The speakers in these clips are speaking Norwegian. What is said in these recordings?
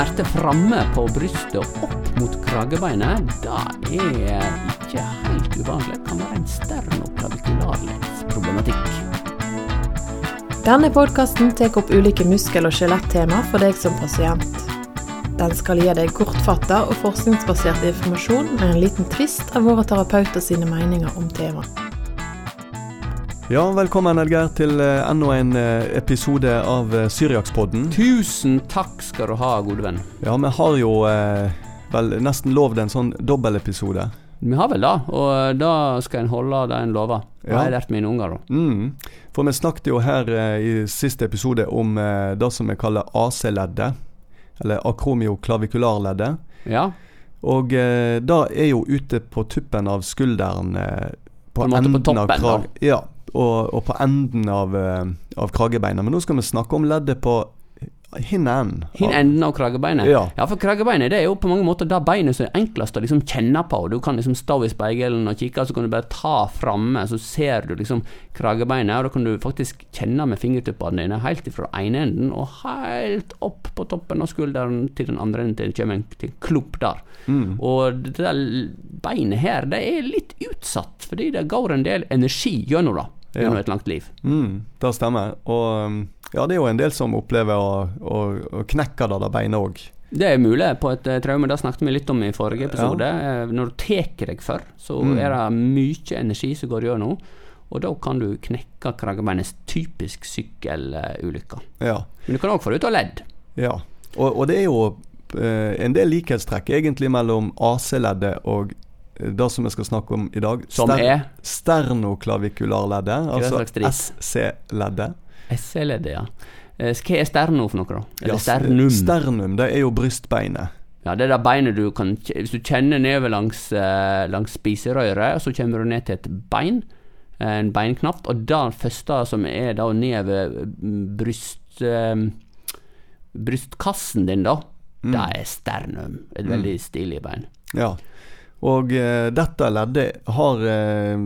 smerte framme på brystet og opp mot kragebeinet, det er ikke helt uvanlig. Det kan være en sternoklavikularleddsproblematikk. Denne podkasten tar opp ulike muskel- og skjelettema for deg som pasient. Den skal gi deg kortfatta og forskningsbasert informasjon med en liten tvist av våre terapeuter sine meninger om temaet. Ja, velkommen Edgar til eh, enda en eh, episode av eh, Syriakspodden. Tusen takk skal du ha, gode venn. Ja, vi har jo eh, vel nesten lovd en sånn dobbeltepisode. Vi har vel det, og da skal en holde det en lover. Det har Ja. jeg lært mine unger. da. Mm. For vi snakket jo her eh, i siste episode om eh, det som vi kaller AC-leddet. Eller akromio-klavikularleddet. Ja, Og eh, det er jo ute på tuppen av skulderen. På en måte på toppen, av krag Ja, og, og på enden av, eh, av kragebeinet. Men nå skal vi snakke om leddet på hinnen. Hin enden av kragebeinet. Ja. for kragebeinet det er jo på mange måter det beinet som er enklest å liksom kjenne på. Du kan liksom stå i speilet og kikke, så kan du bare ta framme, så ser du liksom kragebeinet. Og da kan du faktisk kjenne med fingertuppene dine helt ifra ene enden og helt opp på toppen av skulderen til den andre enden til det kommer en klump der. Mm. Og det der beinet her, det er litt utsatt, fordi det går en del energi gjennom det. Gjennom Ja. et langt liv. Mm, det stemmer. Og um, ja, det er jo en del som opplever å, å, å knekke det der beinet òg. Det er mulig på et eh, traume, det snakket vi litt om i forrige episode. Ja. Når du tar deg for, så Mm. er det mye energi som går gjennom, og da kan du knekke kragebeinets Typisk sykkelulykke. Ja. Men du kan òg få det ut av ledd. ja. Og, og det er jo eh, en del likhetstrekk egentlig mellom AC-leddet og eh, det som vi skal snakke om i dag. Som er Sternoklavikularleddet, altså? SC-leddet. SC-leddet, ja. Eh, Hva er sterno for noe, da? Eller Ja, sternum? Sternum, det er jo brystbeinet. Ja, det er det beinet du kan Hvis du kjenner nedover langs, eh, langs spiserøret, så kommer du ned til et bein, eh, en beinknapp, og det første som er da nedover mm, bryst brystkassen din, da, Mm. det er sternum. Et veldig stilig bein. Ja. Og eh, dette leddet har eh,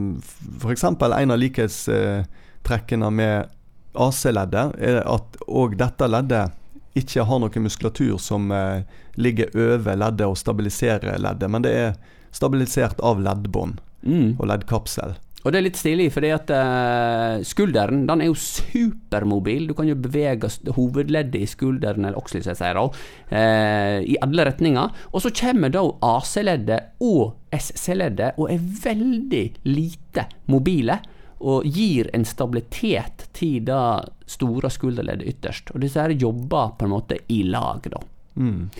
f.eks. en av likhetstrekkene med AC-leddet, er at òg dette leddet ikke har noe muskulatur som eh, ligger over leddet og stabiliserer leddet, men det er stabilisert av leddbånd Mm. og leddkapsel. Og det er litt stilig, fordi at uh, skulderen den er jo supermobil. Du kan jo bevege hovedleddet i skulderen, eller oksel, som jeg sier, eh, i alle retninger. Og så kommer da AC-leddet og SC-leddet og er veldig lite mobile. Og gir en stabilitet til det store skulderleddet ytterst. Og disse her jobber på en måte i lag, da. Mm.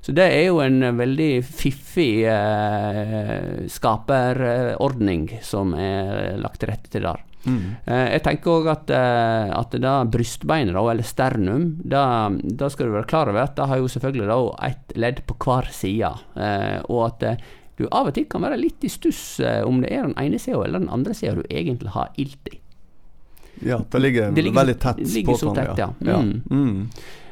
Så det er jo en eh, veldig fiffig eh, skaperordning som er lagt til rette til der. Mm. Eh, jeg tenker òg at, eh, at det brystbeinet, eller sternum, da, skal du være klar over at det har jo selvfølgelig da ett ledd på hver side. Eh, og at du av og til kan være litt i stuss om det er den ene sida eller den andre sida du egentlig har ilt i. Ja, det ligger, Det ligger- veldig tett ligger på hverandre. tett, ja. Mm. Mm.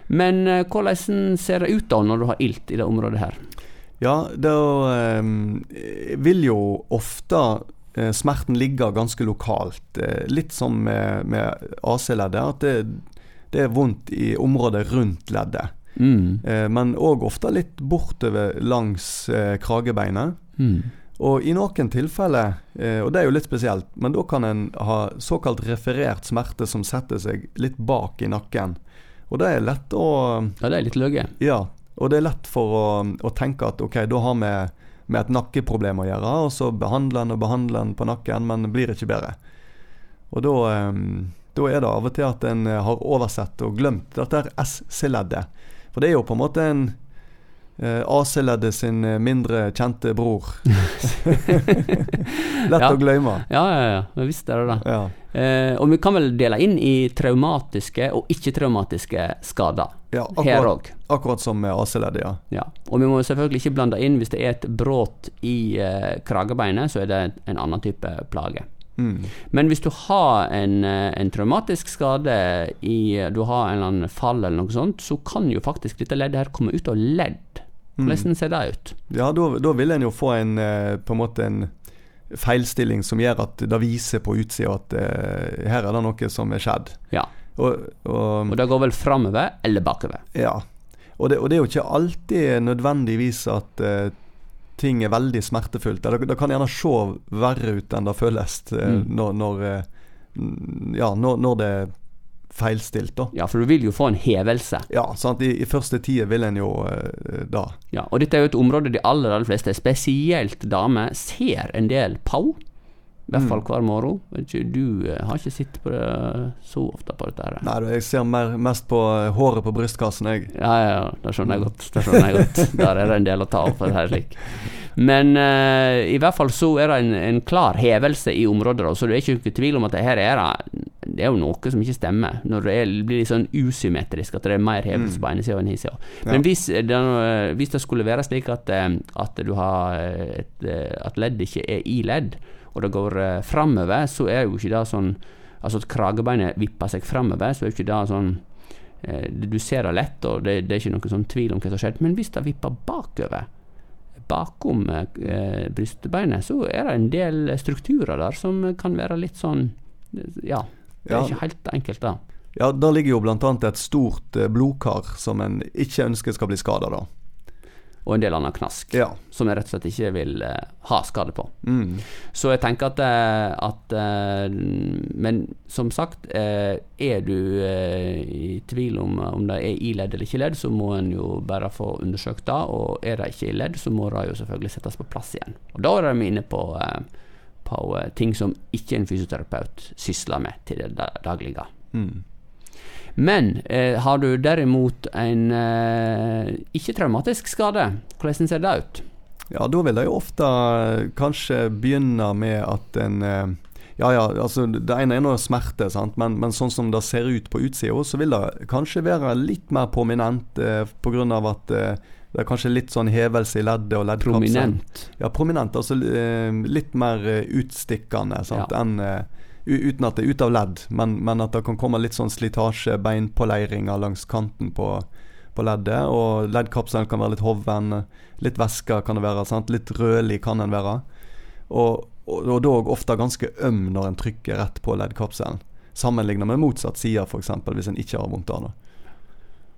Men eh, hvordan ser det ut da når du har ilt i det området her? Ja, da ehm, vil jo ofte eh, smerten ligge ganske lokalt. Eh, litt som med, med AC-leddet, at det, det er vondt i området rundt leddet. Mm. Eh, men òg ofte litt bortover langs kragebeinet. Mm. Og i noen tilfeller, og det er jo litt spesielt, men da kan en ha såkalt referert smerte som setter seg litt bak i nakken. Og det er lett å Ja, det er litt løye. ja, og det er lett for å, å tenke at ok, da har vi med et nakkeproblem å gjøre, og så behandler en og behandler en på nakken, men det blir ikke bedre. Og da, eh, da er det av og til at en har oversett og glemt dette her SC-leddet. For det er jo på en måte en AC-leddet sin eh, mindre kjente bror. Lett Ja. å glemme. Ja, ja, ja. Men Visst er det det. Ja. Eh, og vi kan vel dele inn i traumatiske og ikke-traumatiske skader. ja Her akkurat, òg. akkurat som med AC-leddet, ja. Ja. Og vi må selvfølgelig ikke blande inn hvis det er et brudd i eh, kragebeinet, så er det en annen type plage. Mm. Men hvis du har en, eh, en traumatisk skade i Du har en eller annen fall eller noe sånt, så kan jo faktisk dette leddet her komme ut av ledd. Hvordan ser det ut? Ja, da, da vil en jo få en eh, på en måte en feilstilling som gjør at det viser på utsida at eh, her er det noe som er skjedd. Ja. Og, og, Og det går vel framover eller bakover. ja. Og det, og det er jo ikke alltid nødvendigvis at eh, ting er veldig smertefullt. Det, det kan gjerne se verre ut enn det føles eh, Mm. når, når, eh, ja, når, når det feilstilt. da. Ja, for du vil jo få en hevelse. Ja, sant? I, i første tida vil en jo eh, da. Ja, og dette er jo et område de aller, aller fleste, spesielt damer, ser en del på. I hvert fall Mm. hver morgen. Du eh, har ikke sett på det så ofte på dette her. Nei, jeg ser mer, mest på eh, håret på brystkassen, jeg. Ja, ja, ja, det skjønner jeg godt. Det skjønner jeg godt. Der er det en del å ta av, for det det slik. Men uh, i hvert fall så er det en, en klar hevelse i området, så det er ikke noen tvil om at det her er det er jo noe som ikke stemmer, når det er, blir litt sånn usymmetrisk, at det er mer hevelse Mm. på ene sida enn Ja. Men hvis det, hvis det skulle være slik at, eh, at du har et, eh, at ledd ikke er i ledd, og det går eh, framover, så er jo ikke det sånn Altså at kragebeinet vipper seg framover, så er jo ikke det sånn eh, Du ser det lett, og det, det er ikke noen sånn tvil om hva som har skjedd. Men hvis det vipper bakover, bakom eh, brystbeinet, så er det en del strukturer der som kan være litt sånn Ja, det er Ja. ikke helt enkelt, da. Ja, Da ligger jo bl.a. et stort eh, blodkar som en ikke ønsker skal bli skada, da. Og en del annen knask, Ja. som jeg rett og slett ikke vil uh, ha skade på. Mm. Så jeg tenker at, eh, at uh, Men som sagt, uh, er du i tvil om om det er i ledd eller ikke ledd, så må en jo bare få undersøkt det. Og er det ikke i ledd, så må det jo selvfølgelig settes på plass igjen. Og da er vi inne på, på ting som ikke en fysioterapeut sysler med til det daglige. Mm. Men eh, har du derimot en eh, ikke-traumatisk skade, hvordan ser det ut? Ja, da vil det jo ofte eh, kanskje begynne med at en eh, Ja ja, altså det ene er nå smerte, sant? Men, men sånn som det ser ut på utsida, så vil det kanskje være litt mer prominent eh, pga. at eh, det er kanskje litt sånn hevelse i leddet og leddkapselen. Prominent. Ja, prominent. Altså litt mer utstikkende sant? Ja. enn Uten at det er ut av ledd, men, men at det kan komme litt sånn slitasje, beinpåleiringer langs kanten på, på leddet. Og leddkapselen kan være litt hoven, litt væske kan det være. Sant? Litt rødlig kan den være. Og, og, og dog ofte ganske øm når en trykker rett på leddkapselen. Sammenlignet med motsatt side, f.eks. hvis en ikke har vondt av det.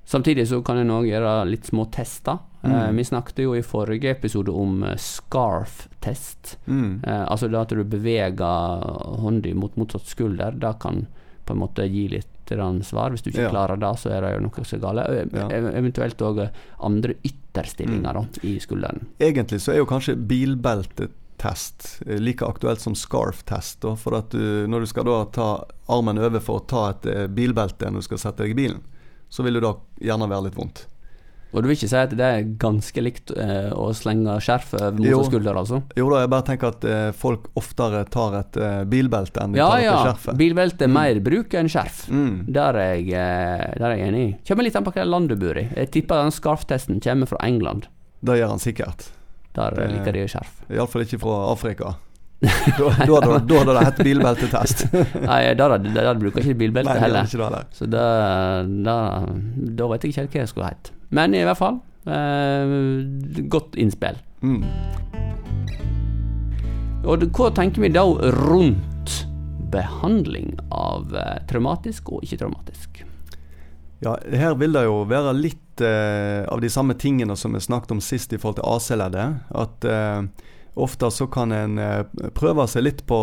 Samtidig så kan en òg gjøre litt små tester. Eh, Mm. vi snakket jo i forrige episode om eh, scarf-test. Mm. Eh, altså det at du beveger hånda mot motsatt skulder. Det kan på en måte gi litt svar. Hvis du ikke Ja. klarer det, så er det jo noe som er galt. Ja. Eventuelt òg andre ytterstillinger da, i skulderen. Egentlig så er jo kanskje bilbeltetest like aktuelt som scarf-test. For at du, når du skal da ta armen over for å ta et bilbelte når du skal sette deg i bilen, så vil det da gjerne være litt vondt. Og du vil ikke si at det er ganske likt eh, å slenge skjerf over motorskulder, skulder, altså? Jo da, jeg bare tenker at eh, folk oftere tar et eh, bilbelte enn de Ja tar et ja, skjerfet. bilbelte er Mm. mer bruk enn skjerf. Mm. Der er jeg, eh, der er jeg enig i. Kommer litt an på hvilket land du bor i. Jeg tipper den scarf-testen kommer fra England. Det gjør han sikkert. Der Det- liker de skjerf. Iallfall ikke fra Afrika. Da, da, da, da hadde det hett bilbeltetest. Nei, da, da, da, bruker ikke bilbelte Nei, heller. ikke det. Så da, da, vet jeg ikke helt hva jeg skulle hett. Men i hvert fall, eh, godt innspill. Mm. Og hva tenker vi da rundt behandling av eh, traumatisk og ikke-traumatisk? Ja, her vil det jo være litt eh, av de samme tingene som vi snakket om sist i forhold til AC-leddet. At eh, ofte så kan en eh, prøve seg litt på,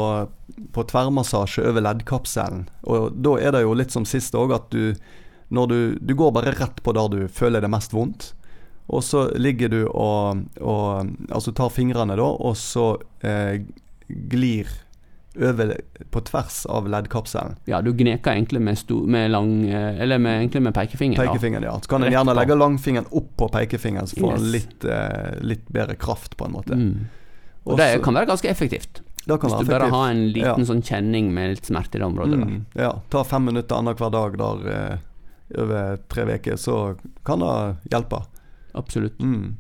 på tverrmassasje over leddkapselen. Og da er det jo litt som sist òg, at du når du, du går bare rett på der du føler det mest vondt. Og så ligger du og, og Altså tar fingrene, da, og så eh, glir over på tvers av leddkapselen. Ja, du gneker egentlig med, sto, med lang eh, Eller med, egentlig med pekefingeren. Pekefingeren, ja. Så kan en gjerne legge langfingeren opp på pekefingeren, så får en Yes. litt, eh, litt bedre kraft, på en måte. Mm. Og det kan være ganske effektivt. Hvis du du bare har en liten Ja. sånn kjenning med litt smerte i det området. Mm, ja. Ta fem minutter annenhver dag der eh, over tre uker, så kan det hjelpe. Absolutt. Mm.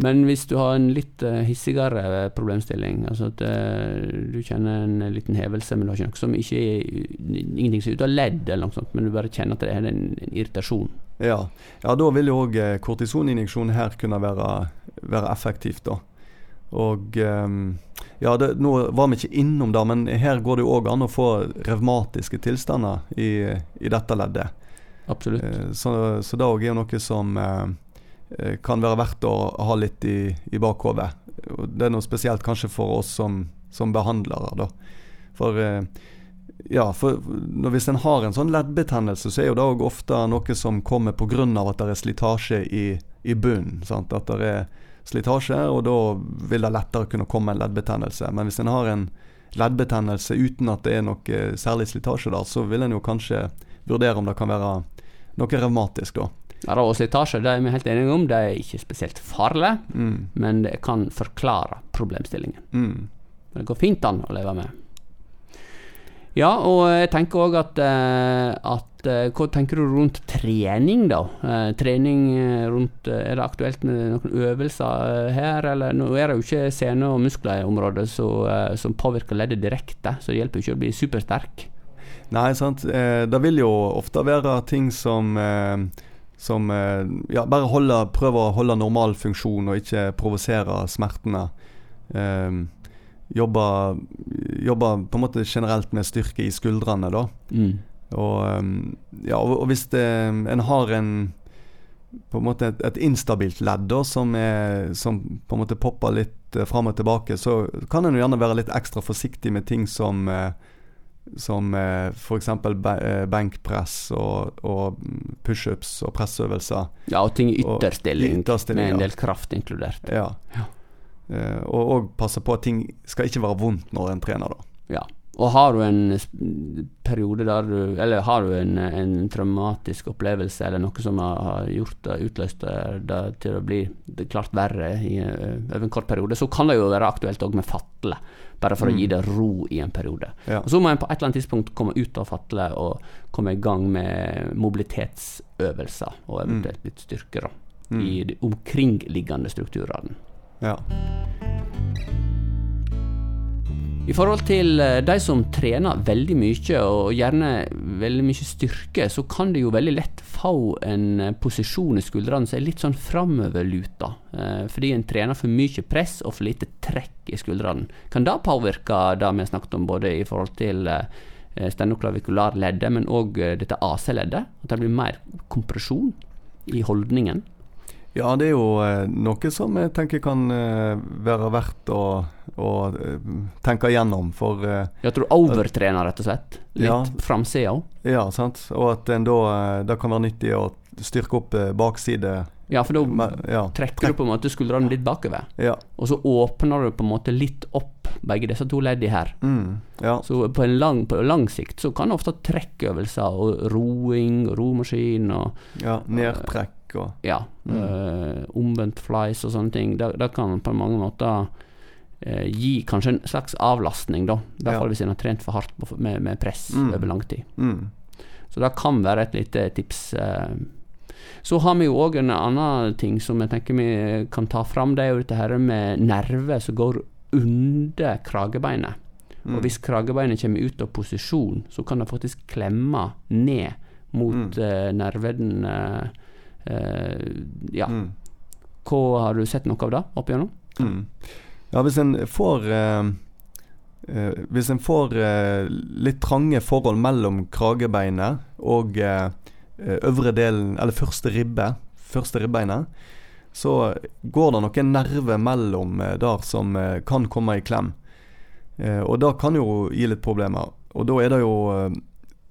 Men hvis du har en litt eh, hissigere problemstilling, altså at eh, du kjenner en liten hevelse, men du har ikke noe som ikke er ingenting som er ute av ledd, eller noe sånt, men du bare kjenner at det er en, en irritasjon. Ja. ja, da vil jo òg eh, kortisoninjeksjon her kunne være, være effektivt, da. Og ehm, ja, det, nå var vi ikke innom det, men her går det jo òg an å få revmatiske tilstander i, i dette leddet. Absolutt. Eh, Så, så det òg er jo noe som eh, eh, kan være verdt å ha litt i, i bakhodet. Det er noe spesielt kanskje for oss som, som behandlere, da. For ja, for når, hvis en har en sånn leddbetennelse, så er jo det òg ofte noe som kommer pga. at det er slitasje i, i bunnen. Sant? At det er slitasje, og da vil det lettere kunne komme en leddbetennelse. Men hvis en har en leddbetennelse uten at det er noe særlig slitasje der, så vil en jo kanskje vurdere om det kan være noe revmatisk, da. Ja, og slitasje det er vi helt enige om, det er ikke spesielt farlig, Mm. men det kan forklare problemstillingen. Mm. Det går fint an å leve med. Ja, og jeg tenker òg at, eh, at eh, Hva tenker du rundt trening, da? Eh, trening rundt Er det aktuelt med noen øvelser her, eller Nå er det jo ikke sene og muskler eh, som påvirker leddet direkte, så det hjelper ikke å bli supersterk. Nei, sant. Det vil jo ofte være ting som som ja, bare holder, prøver å holde normal funksjon og ikke provosere smertene. Eh, jobbe, jobba, på en måte generelt med styrke i skuldrene, da. Mm. Og, eh, ja, og, hvis det, en har en på en måte et, et instabilt ledd da, som, er, som på en måte popper litt eh, fram og tilbake, så kan en jo gjerne være litt ekstra forsiktig med ting som eh, som eh, f.eks. Eh, benkpress og, og pushups og pressøvelser. Ja, og ting i ytterstilling, ytterstilling, med en del kraft inkludert. Ja. Ja. Eh, og, òg passe på at ting skal ikke være vondt når en trener, da. Ja. Og har du en periode der du Eller har du en, en traumatisk opplevelse eller noe som har, gjort det, utløst det, det til å bli det klart verre i, eh, over en kort periode, så kan det jo være aktuelt òg med fatle. Bare for å gi det ro i en periode. Ja. Og Så må en på et eller annet tidspunkt komme ut av fatle og komme i gang med mobilitetsøvelser og eventuelt litt styrke da, Mm. i de omkringliggende strukturene. Ja. I forhold til eh, de som trener veldig mye, og gjerne veldig mye styrke, så kan de jo veldig lett få en eh, posisjon i skuldrene som er litt sånn framoverluta. Eh, fordi en trener for mye press og for lite trekk i skuldrene. Kan det påvirke det vi har snakket om, både i forhold til stenoklavicularleddet, men òg dette AC-leddet? At det blir mer kompresjon i holdningen? Ja, det er jo eh, noe som jeg tenker kan eh, være verdt å, å eh, tenke igjennom. For Jeg tror overtrener, rett og slett. Litt Ja. framsida òg. ja, sant. Og at en da Det kan være nyttig å styrke opp bakside Ja, for da ja, trekker du på en måte skuldrene litt bakover. ja. Og så åpner du på en måte litt opp begge disse to leddene her. Mm, ja. Så på en lang, på lang sikt så kan ofte trekkøvelser og roing og romaskin og ja. Nedtrekk og ja, eh, omvendt flies og sånne ting, det, det kan på mange måter uh, gi kanskje en slags avlastning, da. I hvert Ja. fall hvis en har trent for hardt på, med, med press Mm. over lang tid. mm, Så det kan være et lite tips. eh. Så har vi jo òg en annen ting som jeg tenker vi kan ta fram. Det er jo dette her med nerver som går under kragebeinet. mm. Og hvis kragebeinet kommer ut av posisjon, så kan det faktisk klemme ned mot Mm. uh, nerven. eh, ja. mm. Hva Har du sett noe av det opp igjennom? Mm. Ja, hvis en får Uh, eh, Hvis en får uh, litt trange forhold mellom kragebeinet og eh, eh, øvre delen, eller første ribbe, første ribbeinet, så går det noen nerver mellom eh, der som eh, kan komme i klem. Eh, og det kan jo gi litt problemer. Og da er det jo eh,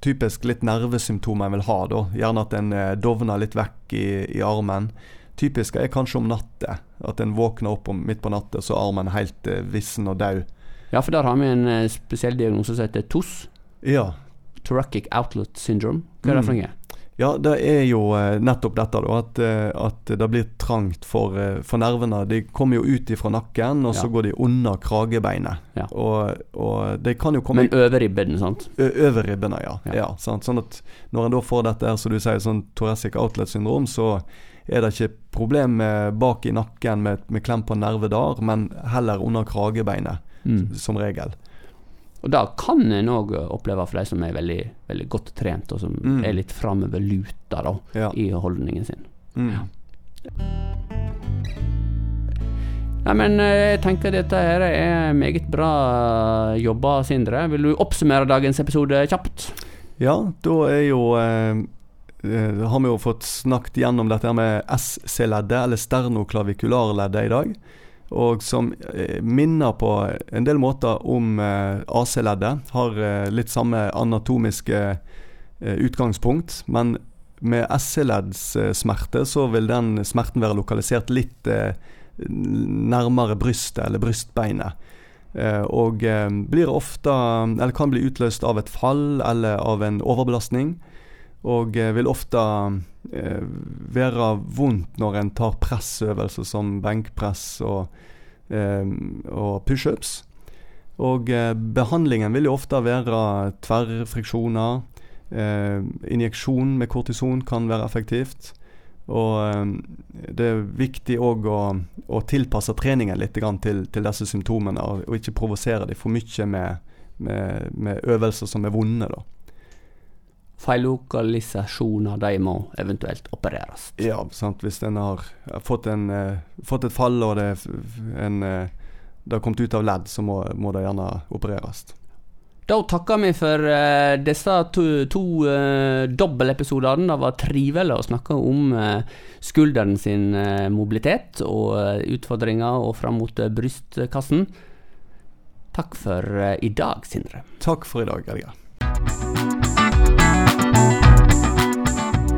typisk litt nervesymptomer en vil ha. da. Gjerne at en eh, dovner litt vekk i, i armen. Typisk er kanskje om natta. At en våkner opp om, midt på natta, så er armen helt eh, vissen og død. Ja, for der har vi en eh, spesiell diagnose som heter TOS. Ja. Thoracic Outlet Syndrome. Hva er det for Mm. noe? Ja, det er jo eh, nettopp dette, da. At, eh, at det blir trangt for, eh, for nervene. De kommer jo ut ifra nakken, og så går de under kragebeinet. Ja. Og, og de kan jo komme Men over ribben, sant? Over ribbene, ja. Ja. ja. sant? Sånn at når en da får dette her, som du sier, sånn thoracic outlet syndrom, så er det ikke problem bak i nakken med, med klem på nerve der, men heller under kragebeinet, Mm. som regel. Og det kan en òg oppleve for de som er veldig, veldig godt trent, og som Mm. er litt framoverluta da, Ja. i holdningen sin. Mm. Nei, men eh, jeg tenker dette her er meget bra jobba, Sindre. Vil du oppsummere dagens episode kjapt? Ja, da er jo eh, eh, har vi jo fått snakket gjennom dette med SC-leddet, eller sternoklavikularleddet i dag. Og som eh, minner på en del måter om eh, AC-leddet. Har eh, litt samme anatomiske utgangspunkt, men med SC-leddssmerte så vil den smerten være lokalisert litt nærmere brystet, eller brystbeinet. Og blir ofte, eller kan bli utløst av et fall eller av en overbelastning. Og vil ofte være vondt når en tar pressøvelser som benkpress og, eh, og pushups. Og behandlingen vil jo ofte være tverrfriksjoner. injeksjon med kortison kan være effektivt. Og det er viktig òg å, å, tilpasse treningen litt til, til, disse symptomene, og ikke provosere dem for mye med, med, med, øvelser som er vonde. da feillokalisasjoner, de må eventuelt opereres. Ja, sant. hvis en har fått, en, eh, fått, et fall og det, en, eh, det har kommet ut av ledd, så må, må det gjerne opereres. Da takker vi for uh, disse to, to uh, dobbeltepisodene. Det var trivelig å snakke om uh, skulderen sin uh, mobilitet og utfordringer og fram mot brystkassen. Takk for i dag, Sindre. Takk for i dag, Edgar.